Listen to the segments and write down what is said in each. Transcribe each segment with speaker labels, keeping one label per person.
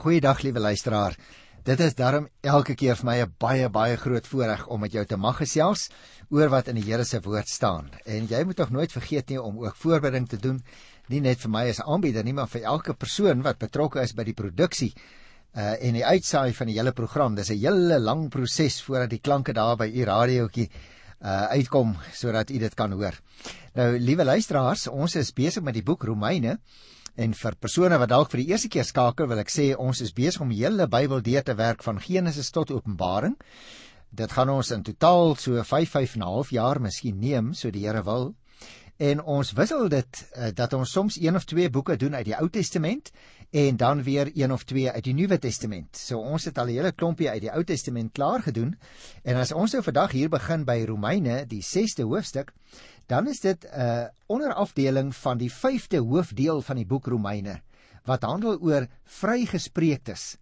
Speaker 1: Goeiedag liewe luisteraar. Dit is darm elke keer vir my 'n baie baie groot voorreg om met jou te mag gesels oor wat in die Here se woord staan. En jy moet tog nooit vergeet nie om ook voorbereiding te doen, nie net vir my as aanbieder nie, maar vir elke persoon wat betrokke is by die produksie uh en die uitsaai van die hele program. Dis 'n hele lang proses voordat die klanke daar by u radiootjie uh uitkom sodat u dit kan hoor. Nou, liewe luisteraars, ons is besig met die boek Romeine. En vir persone wat dalk vir die eerste keer skakel, wil ek sê ons is besig om die hele Bybel deur te werk van Genesis tot Openbaring. Dit gaan ons in totaal so 5 5 en 'n half jaar miskien neem, so die Here wil. En ons wissel dit uh, dat ons soms een of twee boeke doen uit die Ou Testament en dan weer een of twee uit die Nuwe Testament. So ons het al 'n hele klompie uit die Ou Testament klaar gedoen. En as ons nou vandag hier begin by Romeine, die 6de hoofstuk, dan is dit 'n uh, onderafdeling van die 5de hoofdeel van die boek Romeine wat handel oor vrygespreektes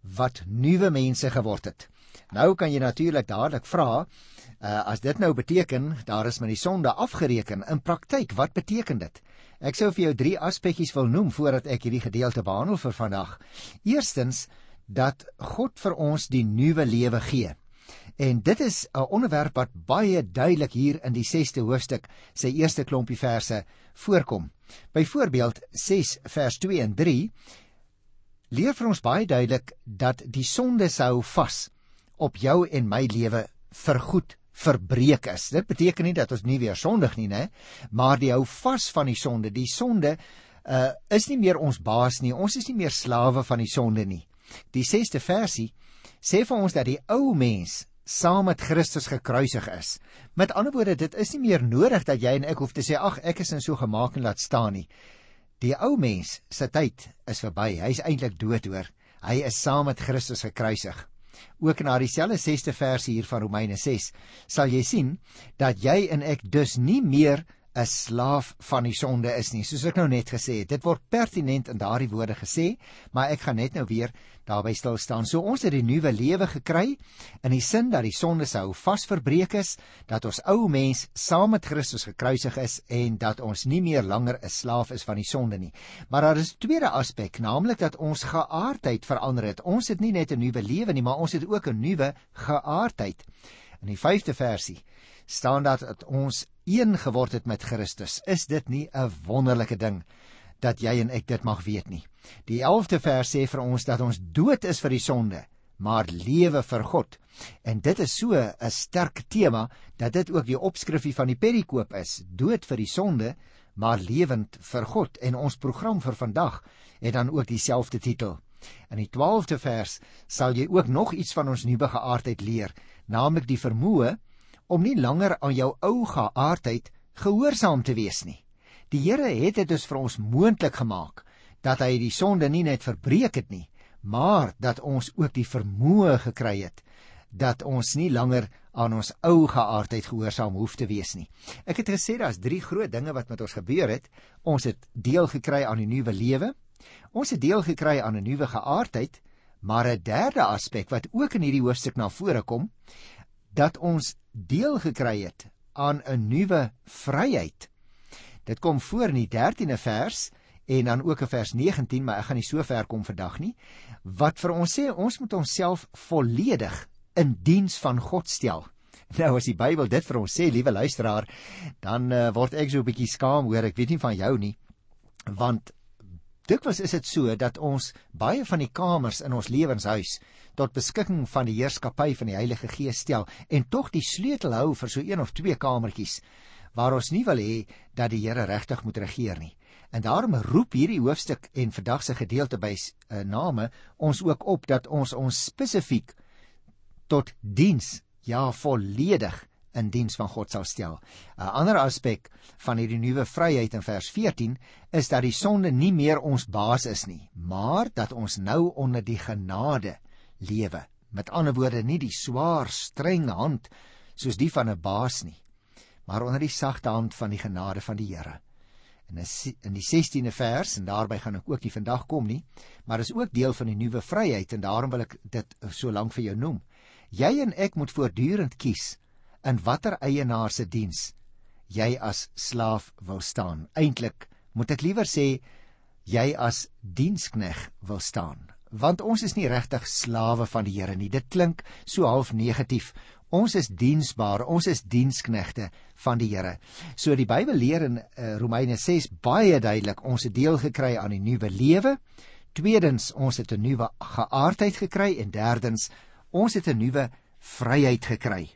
Speaker 1: wat nuwe mense geword het. Nou kan jy natuurlik dadelik vra, uh, as dit nou beteken daar is met die sonde afgereken in praktyk, wat beteken dit? Ek sou vir jou drie aspekte wil noem voordat ek hierdie gedeelte behandel vir vandag. Eerstens dat God vir ons die nuwe lewe gee. En dit is 'n onderwerp wat baie duidelik hier in die 6ste hoofstuk se eerste klompie verse voorkom. Byvoorbeeld 6 vers 2 en 3 leer vir ons baie duidelik dat die sonde sou vas op jou en my lewe vergoed verbreek is. Dit beteken nie dat ons nie weer sondig nie, né? Maar die hou vas van die sonde. Die sonde uh is nie meer ons baas nie. Ons is nie meer slawe van die sonde nie. Die 6ste versie sê vir ons dat die ou mens saam met Christus gekruisig is. Met ander woorde, dit is nie meer nodig dat jy en ek hoef te sê ag, ek is in so gemaak en laat staan nie. Die ou mens se tyd is verby. Hy is eintlik dood hoor. Hy is saam met Christus gekruisig. Ook na dieselfde 6ste versie hier van Romeine 6 sal jy sien dat jy en ek dus nie meer 'n slaaf van die sonde is nie. Soos ek nou net gesê het, dit word pertinent in daardie woorde gesê, maar ek gaan net nou weer daarby stil staan. So ons het die nuwe lewe gekry in die sin dat die sonde sou vasverbreek is, dat ons ou mens saam met Christus gekruisig is en dat ons nie meer langer 'n slaaf is van die sonde nie. Maar daar is 'n tweede aspek, naamlik dat ons geaardheid verander het. Ons het nie net 'n nuwe lewe nie, maar ons het ook 'n nuwe geaardheid. In die 5de versie staan dat ons een geword het met Christus. Is dit nie 'n wonderlike ding dat jy en ek dit mag weet nie? Die 11de vers sê vir ons dat ons dood is vir die sonde, maar lewe vir God. En dit is so 'n sterk tema dat dit ook die opskrifie van die perikoop is: dood vir die sonde, maar lewend vir God. En ons program vir vandag het dan ook dieselfde titel. In die 12de vers sal jy ook nog iets van ons nuwe geaardheid leer, naamlik die vermoë om nie langer aan jou ou geaardheid gehoorsaam te wees nie. Die Here het dit dus vir ons moontlik gemaak dat hy die sonde nie net verbreek het nie, maar dat ons ook die vermoë gekry het dat ons nie langer aan ons ou geaardheid gehoorsaam hoef te wees nie. Ek het gesê daar's drie groot dinge wat met ons gebeur het. Ons het deel gekry aan 'n nuwe lewe. Ons het deel gekry aan 'n nuwe geaardheid, maar 'n derde aspek wat ook in hierdie hoofstuk na vore kom, dat ons deel gekry het aan 'n nuwe vryheid. Dit kom voor in die 13de vers en dan ook in vers 19, maar ek gaan nie so ver kom vandag nie, wat vir ons sê ons moet onsself volledig in diens van God stel. Nou as die Bybel dit vir ons sê, liewe luisteraar, dan uh, word ek so 'n bietjie skaam hoor, ek weet nie van jou nie, want dikwels is dit so dat ons baie van die kamers in ons lewenshuis tot beskikking van die heerskappy van die Heilige Gees stel en tog die sleutel hou vir so een of twee kamertjies waar ons nie wil hê dat die Here regtig moet regeer nie. En daarom roep hierdie hoofstuk en vandag se gedeelte by uh, name ons ook op dat ons ons spesifiek tot diens ja volledig in diens van God sal stel. 'n Ander aspek van hierdie nuwe vryheid in vers 14 is dat die sonde nie meer ons baas is nie, maar dat ons nou onder die genade lewe. Met ander woorde, nie die swaar, streng hand soos die van 'n baas nie, maar onder die sagte hand van die genade van die Here. En in die 16de vers en daarby gaan ek ook nie vandag kom nie, maar is ook deel van die nuwe vryheid en daarom wil ek dit so lank vir jou noem. Jy en ek moet voortdurend kies in watter eienaar se diens jy as slaaf wil staan. Eintlik moet ek liewer sê jy as dienskneg wil staan want ons is nie regtig slawe van die Here nie. Dit klink so half negatief. Ons is diensbaar, ons is diensknegte van die Here. So die Bybel leer in uh, Romeine 6 baie duidelik ons het deel gekry aan die nuwe lewe. Tweedens, ons het 'n nuwe geaardheid gekry en derdens, ons het 'n nuwe vryheid gekry.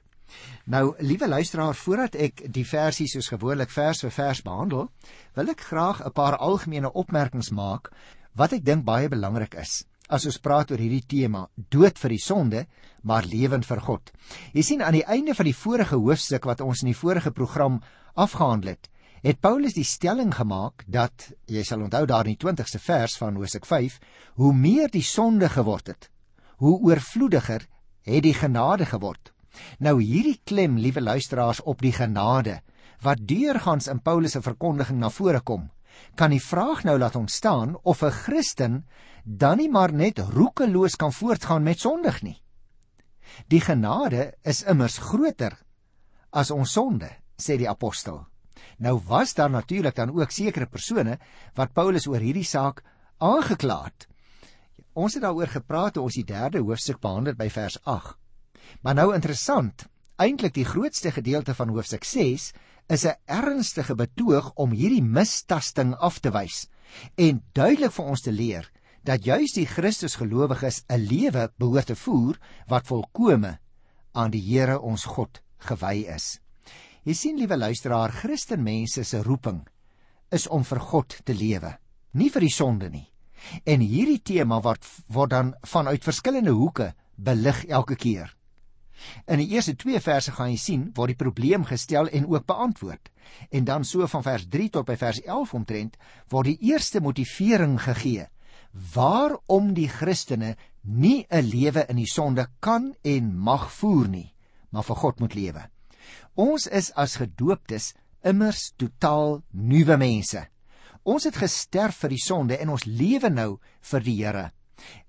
Speaker 1: Nou, liewe luisteraar, voordat ek die versie soos gewoonlik vers vir vers behandel, wil ek graag 'n paar algemene opmerkings maak wat ek dink baie belangrik is. As ons praat oor hierdie tema, dood vir die sonde, maar lewend vir God. Jy sien aan die einde van die vorige hoofstuk wat ons in die vorige program afgehandel het, het Paulus die stelling gemaak dat jy sal onthou daar in die 20ste vers van Hoofstuk 5, hoe meer die sonde geword het, hoe oorvloediger het die genade geword. Nou hierdie klem, liewe luisteraars, op die genade wat deurgangs in Paulus se verkondiging na vore kom, kan die vraag nou laat ontstaan of 'n Christen dan nie maar net roekeloos kan voortgaan met sondig nie. Die genade is immers groter as ons sonde, sê die apostel. Nou was daar natuurlik dan ook sekere persone wat Paulus oor hierdie saak aangekla het. Ons het daaroor gepraat toe ons die 3de hoofstuk behandel by vers 8. Maar nou interessant, eintlik die grootste gedeelte van hoofstuk 6 is 'n ernstige betoog om hierdie mistasting af te wys en duidelik vir ons te leer dat juis die Christusgelowiges 'n lewe behoort te voer wat volkome aan die Here ons God gewy is. Jy sien liewe luisteraar, Christenmense se roeping is om vir God te lewe, nie vir die sonde nie. En hierdie tema word word dan vanuit verskillende hoeke belig elke keer. In die eerste 2 verse gaan jy sien waar die probleem gestel en ook beantwoord. En dan so van vers 3 tot by vers 11 omtrent word die eerste motivering gegee waarom die Christene nie 'n lewe in die sonde kan en mag voer nie, maar vir God moet lewe. Ons is as gedooptes immers totaal nuwe mense. Ons het gesterf vir die sonde en ons lewe nou vir die Here.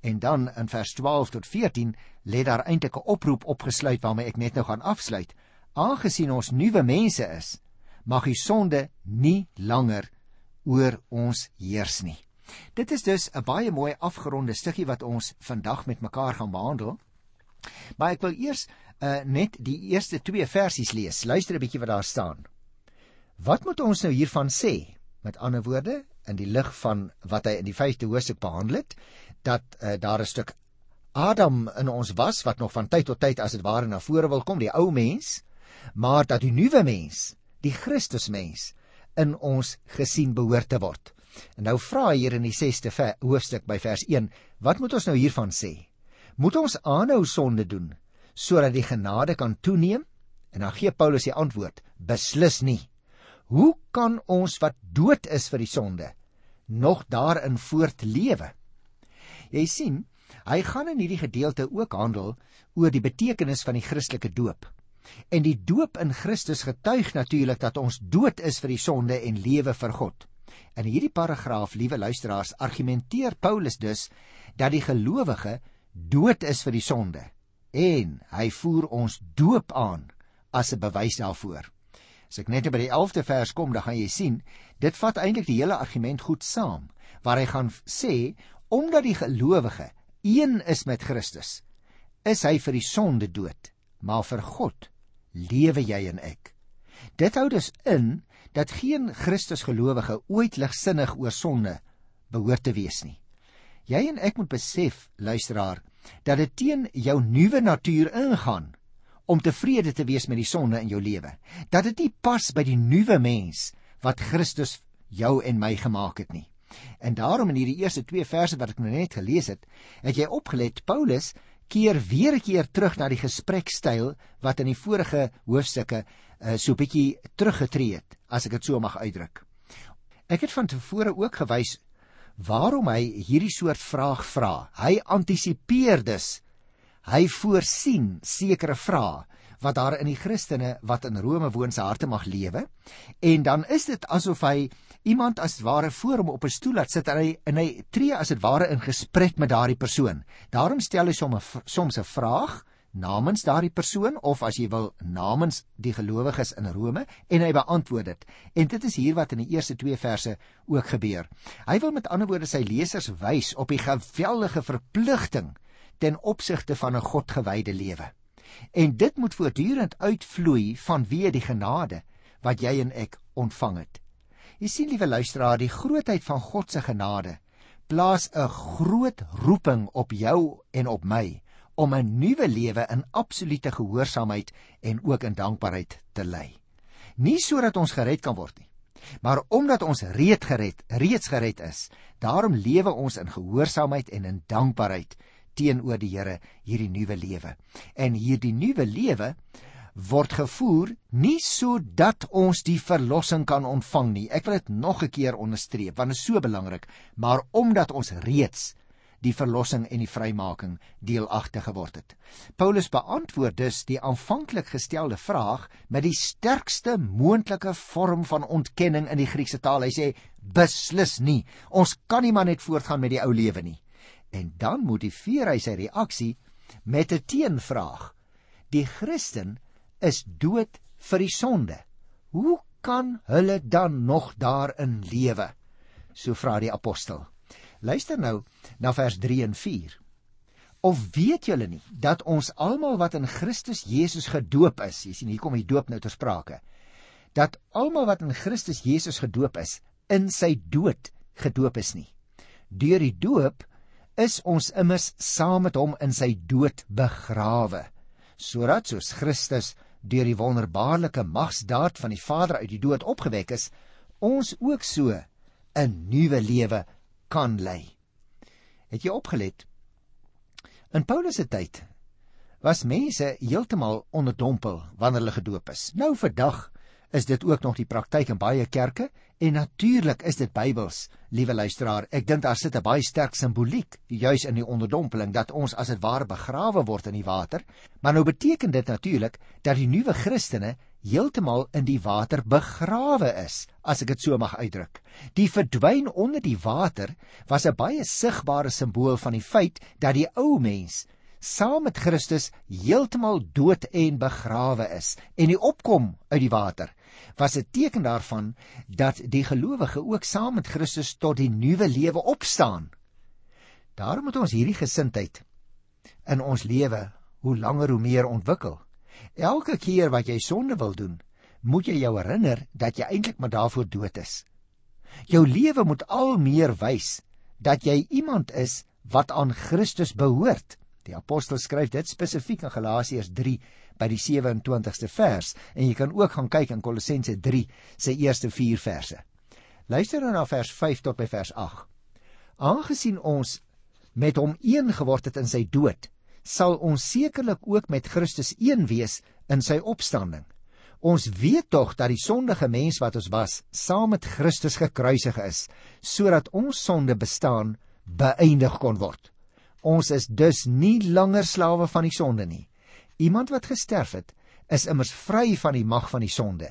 Speaker 1: En dan in vers 12 tot 14 lê daar eintlik 'n oproep opgesluit waarmee ek net nou gaan afsluit. Aangesien ons nuwe mense is, mag die sonde nie langer oor ons heers nie. Dit is dus 'n baie mooi afgeronde stukkie wat ons vandag met mekaar gaan behandel. Maar ek wil eers uh, net die eerste 2 versies lees. Luister 'n bietjie wat daar staan. Wat moet ons nou hiervan sê? Met ander woorde, in die lig van wat hy in die 5de hoofstuk behandel het, dat uh, daar 'n stuk Adam in ons was wat nog van tyd tot tyd as dit ware na vore wil kom, die ou mens, maar dat die nuwe mens, die Christusmens in ons gesien behoort te word. En nou vra hier in die 6ste hoofstuk by vers 1, wat moet ons nou hiervan sê? Moet ons aanhou sonde doen sodat die genade kan toeneem? En dan gee Paulus die antwoord: Beslis nie. Hoe kan ons wat dood is vir die sonde nog daarin voortlewe? Jy sien, hy gaan in hierdie gedeelte ook handel oor die betekenis van die Christelike doop. En die doop in Christus getuig natuurlik dat ons dood is vir die sonde en lewe vir God. In hierdie paragraaf, liewe luisteraars, argumenteer Paulus dus dat die gelowige dood is vir die sonde en hy voer ons doop aan as 'n bewys daarvoor. As ek net by die 11de vers kom, dan gaan jy sien, dit vat eintlik die hele argument goed saam, waar hy gaan sê omdat die gelowige een is met Christus, is hy vir die sonde dood, maar vir God lewe jy en ek. Dit hou dus in dat geen Christusgelowige ooit ligsinnig oor sonde behoort te wees nie. Jy en ek moet besef, luisteraar, dat dit teen jou nuwe natuur ingaan om tevrede te wees met die sonde in jou lewe. Dat dit nie pas by die nuwe mens wat Christus jou en my gemaak het nie. En daarom in hierdie eerste 2 verse wat ek nou net gelees het, het jy opgelet Paulus keer weer 'n keer terug na die gesprekstyl wat in die vorige hoofstukke uh, so bietjie teruggetree het, as ek dit so mag uitdruk. Ek het van tevore ook gewys waarom hy hierdie soort vraag vra. Hy antisipeer dus. Hy voorsien sekere vrae wat daar in die Christene wat in Rome woon se harte mag lewe. En dan is dit asof hy iemand as ware voor hom op 'n stoel laat sit en hy en hy tree as dit ware in gesprek met daardie persoon. Daarom stel hy soms 'n soms 'n vraag namens daardie persoon of as jy wil namens die gelowiges in Rome en hy beantwoord dit. En dit is hier wat in die eerste 2 verse ook gebeur. Hy wil met ander woorde sy lesers wys op die geweldige verpligting ten opsigte van 'n Godgewyde lewe. En dit moet voortdurend uitvloei vanweë die genade wat jy en ek ontvang het. Jy sien liewe luisteraar, die grootheid van God se genade plaas 'n groot roeping op jou en op my om 'n nuwe lewe in absolute gehoorsaamheid en ook in dankbaarheid te lei. Nie sodat ons gered kan word nie, maar omdat ons reeds gered, reeds gered is. Daarom lewe ons in gehoorsaamheid en in dankbaarheid teenoor die Here hierdie nuwe lewe. En hierdie nuwe lewe word gevoer nie sodat ons die verlossing kan ontvang nie. Ek wil dit nog 'n keer onderstreep want dit is so belangrik, maar omdat ons reeds die verlossing en die vrymaking deelagtig geword het. Paulus beantwoord dus die aanvanklik gestelde vraag met die sterkste moontlike vorm van ontkenning in die Griekse taal. Hy sê beslis nie. Ons kan nie maar net voortgaan met die ou lewe nie. En dan motiveer hy sy reaksie met 'n teenvraag. Die Christen is dood vir die sonde. Hoe kan hulle dan nog daarin lewe? So vra die apostel. Luister nou na vers 3 en 4. Of weet julle nie dat ons almal wat in Christus Jesus gedoop is, jy sien hier kom die doop nou ter sprake, dat almal wat in Christus Jesus gedoop is, in sy dood gedoop is nie. Deur die doop is ons immers saam met hom in sy dood begrawe, sodat soos Christus deur die wonderbaarlike magsdaad van die Vader uit die dood opgewek is, ons ook so 'n nuwe lewe kan lei. Het jy opgelet? In Paulus se tyd was mense heeltemal onderdompel wanneer hulle gedoop is. Nou vandag is dit ook nog die praktyk in baie kerke en natuurlik is dit Bybels, liewe luisteraar. Ek dink daar sit 'n baie sterk simboliek juis in die onderdompeling dat ons as dit ware begrawe word in die water. Maar nou beteken dit natuurlik dat die nuwe Christene heeltemal in die water begrawe is, as ek dit so mag uitdruk. Die verdwyn onder die water was 'n baie sigbare simbool van die feit dat die ou mens saam met Christus heeltemal dood en begrawe is en die opkom uit die water was 'n teken daarvan dat die gelowige ook saam met Christus tot die nuwe lewe opstaan. Daarom moet ons hierdie gesindheid in ons lewe hoe langer hoe meer ontwikkel. Elke keer wat jy sonde wil doen, moet jy jou herinner dat jy eintlik maar daarvoor dood is. Jou lewe moet al meer wys dat jy iemand is wat aan Christus behoort. Die apostel skryf dit spesifiek in Galasiërs 3 by die 27ste vers en jy kan ook gaan kyk in Kolossense 3 se eerste 4 verse. Luister dan na vers 5 tot by vers 8. Aangesien ons met hom een geword het in sy dood, sal ons sekerlik ook met Christus een wees in sy opstanding. Ons weet tog dat die sondige mens wat ons was, saam met Christus gekruisig is, sodat ons sonde bestaan beëindig kon word. Ons is dus nie langer slawe van die sonde nie. Iemand wat gesterf het, is immers vry van die mag van die sonde.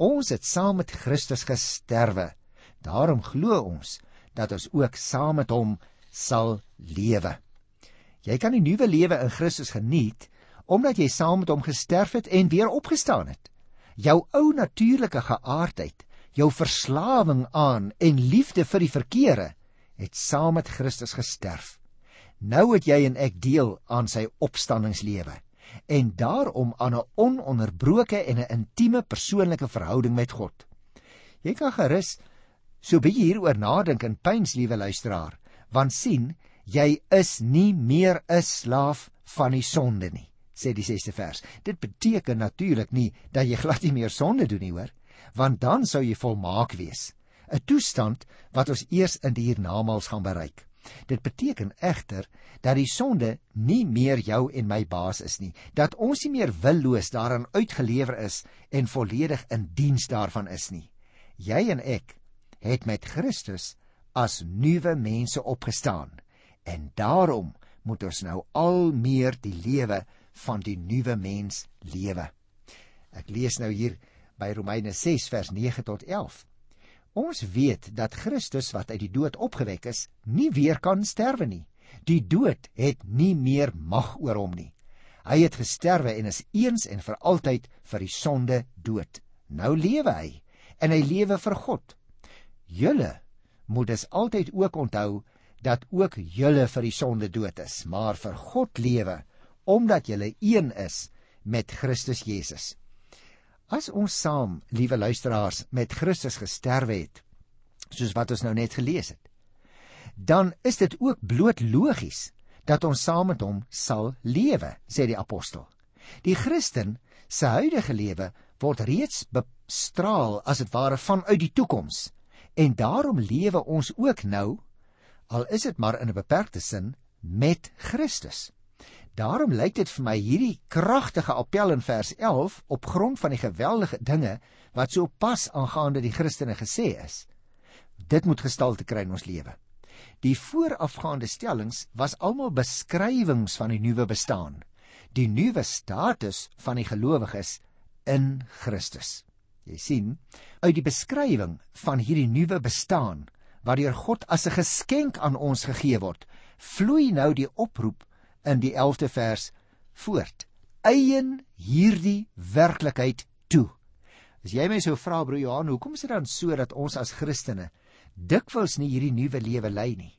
Speaker 1: Ons het saam met Christus gesterwe. Daarom glo ons dat ons ook saam met hom sal lewe. Jy kan die nuwe lewe in Christus geniet omdat jy saam met hom gesterf het en weer opgestaan het. Jou ou natuurlike geaardheid, jou verslawing aan en liefde vir die verkeerde het saam met Christus gesterf. Nou het jy en ek deel aan sy opstanningslewe en daarom aan 'n ononderbroke en 'n intieme persoonlike verhouding met God. Jy kan gerus so bietjie hieroor nadink en pyns, liewe luisteraar, want sien, jy is nie meer 'n slaaf van die sonde nie sê die 6ste vers. Dit beteken natuurlik nie dat jy glad nie meer sonde doen nie hoor want dan sou jy volmaak wees. 'n toestand wat ons eers in die hiernamaals gaan bereik dit beteken egter dat die sonde nie meer jou en my baas is nie dat ons nie meer willoos daaraan uitgelewer is en volledig in diens daarvan is nie jy en ek het met Christus as nuwe mense opgestaan En daarom moet ons nou al meer die lewe van die nuwe mens lewe. Ek lees nou hier by Romeine 6 vers 9 tot 11. Ons weet dat Christus wat uit die dood opgewek is, nie weer kan sterwe nie. Die dood het nie meer mag oor hom nie. Hy het gesterwe en is eens en vir altyd vir die sonde dood. Nou lewe hy en hy lewe vir God. Julle moet dus altyd ook onthou dat ook julle vir die sonde dood is, maar vir God lewe omdat julle een is met Christus Jesus. As ons saam, liewe luisteraars, met Christus gesterwe het, soos wat ons nou net gelees het, dan is dit ook bloot logies dat ons saam met hom sal lewe, sê die apostel. Die Christen se huidige lewe word reeds bestraal as dit ware vanuit die toekoms en daarom lewe ons ook nou al is dit maar in 'n beperkte sin met Christus. Daarom lyk dit vir my hierdie kragtige appel in vers 11 op grond van die geweldige dinge wat so pas aangaande die Christene gesê is. Dit moet gestalte kry in ons lewe. Die voorafgaande stellings was almal beskrywings van die nuwe bestaan, die nuwe status van die gelowiges in Christus. Jy sien, uit die beskrywing van hierdie nuwe bestaan wat deur God as 'n geskenk aan ons gegee word, vloei nou die oproep in die 11de vers voort. Eien hierdie werklikheid toe. As jy my sou vra broer Johan, hoekom is dit dan so dat ons as Christene dikwels nie hierdie nuwe lewe lei nie.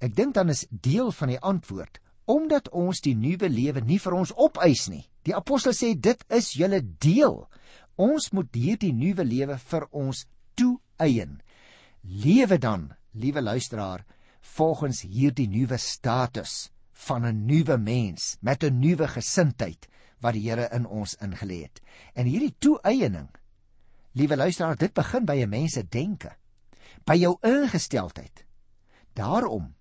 Speaker 1: Ek dink dan is deel van die antwoord omdat ons die nuwe lewe nie vir ons opeis nie. Die apostel sê dit is julle deel. Ons moet hierdie nuwe lewe vir ons toeëien. Lewe dan, liewe luisteraar, volgens hierdie nuwe status van 'n nuwe mens met 'n nuwe gesindheid wat die Here in ons ingelê het. En hierdie toeëiening, liewe luisteraar, dit begin by 'n mens se denke by jou ingesteldheid. Daarom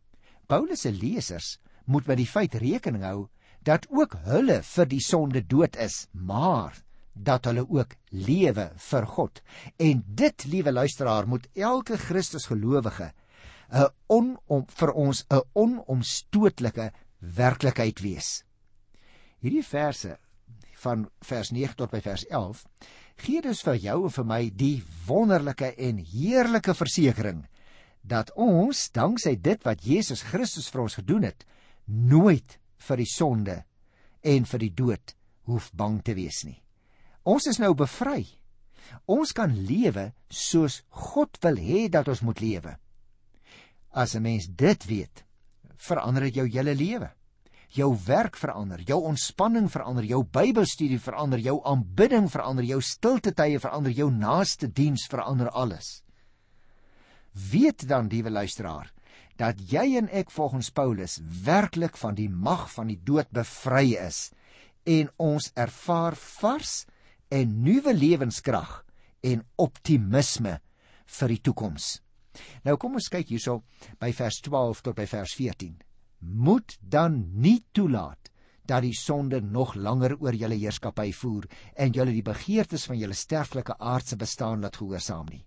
Speaker 1: Paulus se lesers moet met die feit rekening hou dat ook hulle vir die sonde dood is, maar dat hulle ook lewe vir God. En dit, liewe luisteraar, moet elke Christus gelowige 'n onom vir ons 'n onomstootlike werklikheid wees. Hierdie verse van vers 9 tot by vers 11 gee dus vir jou en vir my die wonderlike en heerlike versekering dat ons danksy dit wat Jesus Christus vir ons gedoen het, nooit vir die sonde en vir die dood hoef bang te wees nie. Ons is nou bevry. Ons kan lewe soos God wil hê dat ons moet lewe. As 'n mens dit weet, verander dit jou hele lewe jou werk verander, jou ontspanning verander, jou Bybelstudie verander, jou aanbidding verander, jou stilte tye verander, jou naaste diens verander alles. Weet dan, liewe luisteraar, dat jy en ek volgens Paulus werklik van die mag van die dood bevry is en ons ervaar vars en nuwe lewenskrag en optimisme vir die toekoms. Nou kom ons kyk hierso by vers 12 tot by vers 14 moet dan nie toelaat dat die sonde nog langer oor julle heerskappy voer en julle die begeertes van julle sterflike aardse bestaan laat gehoorsaam nie.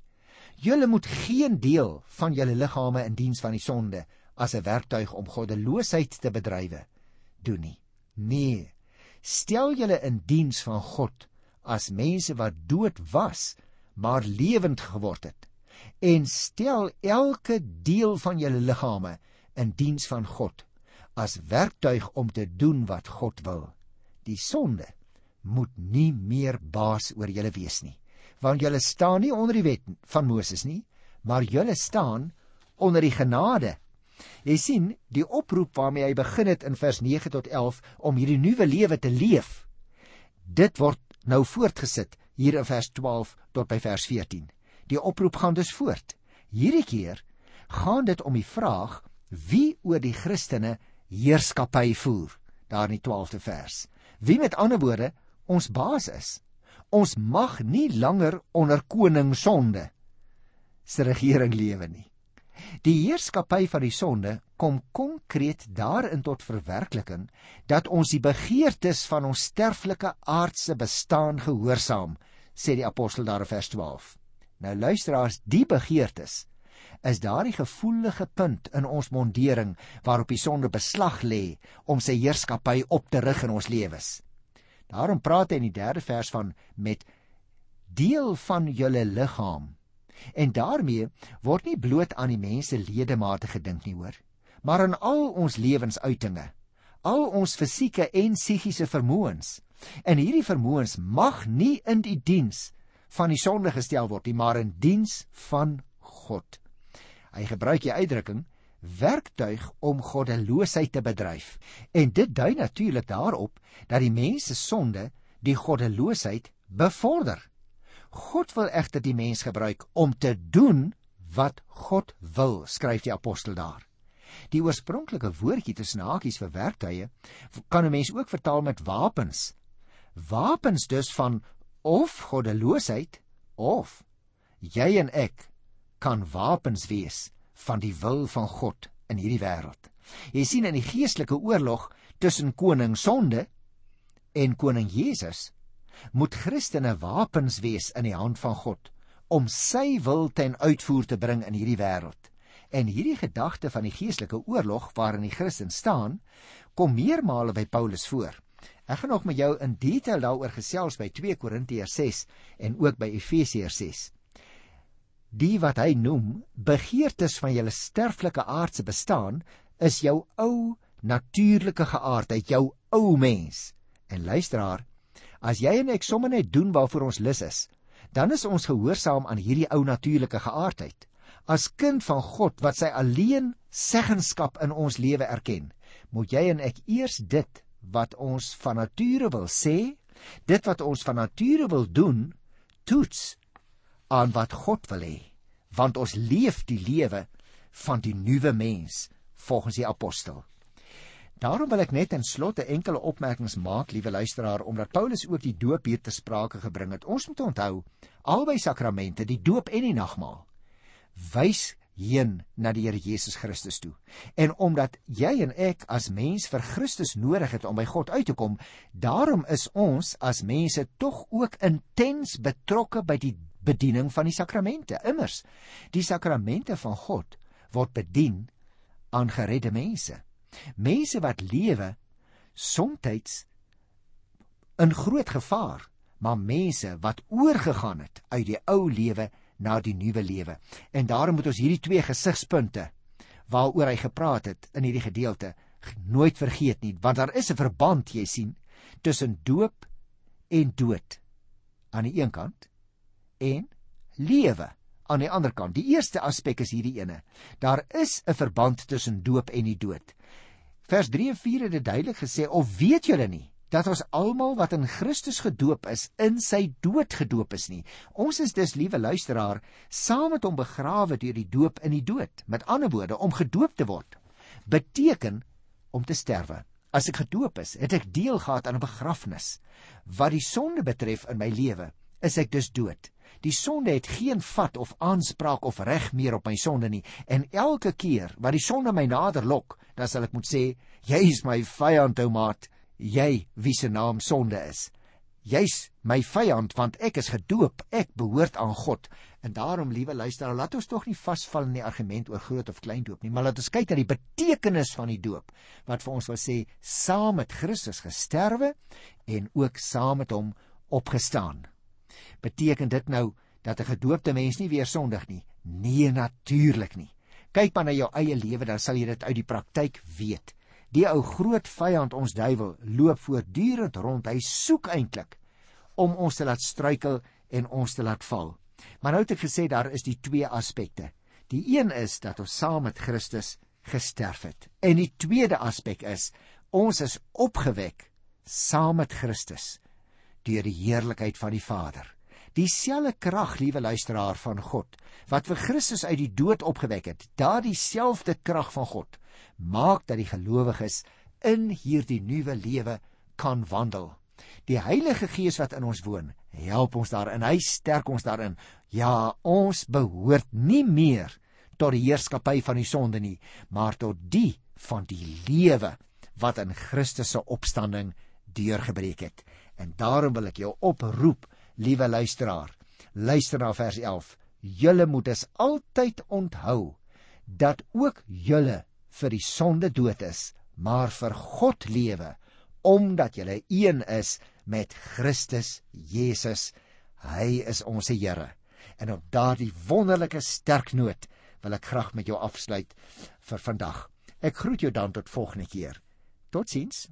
Speaker 1: Julle moet geen deel van julle liggame in diens van die sonde as 'n werktuig om goddeloosheid te bedrywe doen nie. Nee. Stel julle in diens van God as mense wat dood was, maar lewend geword het. En stel elke deel van julle liggame in diens van God as werktuig om te doen wat God wil. Die sonde moet nie meer baas oor julle wees nie, want julle staan nie onder die wet van Moses nie, maar julle staan onder die genade. Jy sien, die oproep waarmee hy begin het in vers 9 tot 11 om hierdie nuwe lewe te leef. Dit word nou voortgesit hier in vers 12 tot by vers 14. Die oproep gaan dus voort. Hierdie keer gaan dit om die vraag wie oor die Christene heerskappy voer daar in die 12de vers. Wie met ander woorde ons baas is. Ons mag nie langer onder koning sonde se regering lewe nie. Die heerskappy van die sonde kom konkreet daarin tot verwerkliking dat ons die begeertes van ons sterflike aardse bestaan gehoorsaam, sê die apostel daar in vers 12. Nou luisteraars, die begeertes is daardie gevoelige punt in ons mondering waarop die sonde beslag lê om sy heerskappy op te rig in ons lewens. Daarom praat hy in die 3de vers van met deel van julle liggaam. En daarmee word nie bloot aan die mense ledemate gedink nie hoor, maar aan al ons lewensuitinge, al ons fisieke en psigiese vermoëns. En hierdie vermoëns mag nie in die diens van die sonde gestel word nie, maar in diens van God. Hy gebruik die uitdrukking werktuig om goddeloosheid te bedryf. En dit dui natuurlik daarop dat die mens se sonde die goddeloosheid bevorder. God wil egter die mens gebruik om te doen wat God wil, skryf die apostel daar. Die oorspronklike woordjie tussen hakies vir werktuie kan 'n mens ook vertaal met wapens. Wapens dus van of goddeloosheid of jy en ek kan wapens wees van die wil van God in hierdie wêreld. Jy sien in die geestelike oorlog tussen koning sonde en koning Jesus moet Christene wapens wees in die hand van God om sy wil ten uitvoer te bring in hierdie wêreld. En hierdie gedagte van die geestelike oorlog waarin die Christen staan, kom meermale by Paulus voor. Ek gaan nog met jou in detail daaroor gesels by 2 Korintiërs 6 en ook by Efesiërs 6. Die wat hy noem begeertes van julle sterflike aardse bestaan is jou ou natuurlike geaardheid, jou ou mens. En luisteraar, As jy en ek sommer net doen waarvoor ons lus is, dan is ons gehoorsaam aan hierdie ou natuurlike geaardheid. As kind van God wat sy alleen seggenskap in ons lewe erken, moet jy en ek eers dit wat ons van nature wil sê, dit wat ons van nature wil doen, toets aan wat God wil hê, want ons leef die lewe van die nuwe mens volgens die apostel. Daarom wil ek net in slotte enkele opmerkings maak, liewe luisteraar, omdat Paulus ook die doop hier te sprake gebring het. Ons moet onthou, albei sakramente, die doop en die nagmaal, wys heen na die Here Jesus Christus toe. En omdat jy en ek as mens vir Christus nodig het om by God uit te kom, daarom is ons as mense tog ook intens betrokke by die bediening van die sakramente. Immers, die sakramente van God word bedien aan geredde mense. Mense wat lewe soms in groot gevaar, maar mense wat oorgegaan het uit die ou lewe na die nuwe lewe. En daarom moet ons hierdie twee gesigspunte waaroor hy gepraat het in hierdie gedeelte nooit vergeet nie, want daar is 'n verband, jy sien, tussen doop en dood aan die een kant en lewe aan die ander kant. Die eerste aspek is hierdie ene. Daar is 'n verband tussen doop en die dood. Vers 3 en 4 het dit duidelik gesê: "Of weet julle nie dat ons almal wat in Christus gedoop is, in sy dood gedoop is nie? Ons is dus, liewe luisteraar, saam met hom begrawe deur die doop in die dood. Met ander woorde, om gedoop te word beteken om te sterwe. As ek gedoop is, het ek deel gehad aan 'n begrafnis. Wat die sonde betref in my lewe, is ek dus dood. Die sonde het geen vat of aanspraak of reg meer op my sonde nie en elke keer wat die sonde my nader lok, dan sal ek moet sê, jy is my vyand, ou maat, jy wie se naam sonde is. Jy's my vyand want ek is gedoop, ek behoort aan God. En daarom, liewe luisteraar, laat ons tog nie vasval in die argument oor groot of klein doop nie, maar laat ons kyk na die betekenis van die doop wat vir ons wil sê saam met Christus gesterwe en ook saam met hom opgestaan. Beteken dit nou dat 'n gedoopte mens nie weer sondig nie? Nee, natuurlik nie. Kyk maar na jou eie lewe dan sal jy dit uit die praktyk weet. Die ou groot vyand ons duiwel loop voortdurend rond. Hy soek eintlik om ons te laat struikel en ons te laat val. Maar nou het ek gesê daar is die twee aspekte. Die een is dat ons saam met Christus gesterf het. En die tweede aspek is ons is opgewek saam met Christus deur die heerlikheid van die Vader dieselfde krag, liewe luisteraar van God, wat vir Christus uit die dood opgewek het, daardie selfde krag van God, maak dat die gelowiges in hierdie nuwe lewe kan wandel. Die Heilige Gees wat in ons woon, help ons daarin. Hy sterk ons daarin. Ja, ons behoort nie meer tot die heerskappy van die sonde nie, maar tot die van die lewe wat in Christus se opstanding deurgebreek het. En daarom wil ek jou oproep liewe luisteraar, luister na vers 11. Julle moet es altyd onthou dat ook julle vir die sonde dood is, maar vir God lewe, omdat julle een is met Christus Jesus. Hy is ons Here. En op daardie wonderlike sterk noot wil ek graag met jou afsluit vir vandag. Ek groet jou dan tot volgende keer. Totsiens.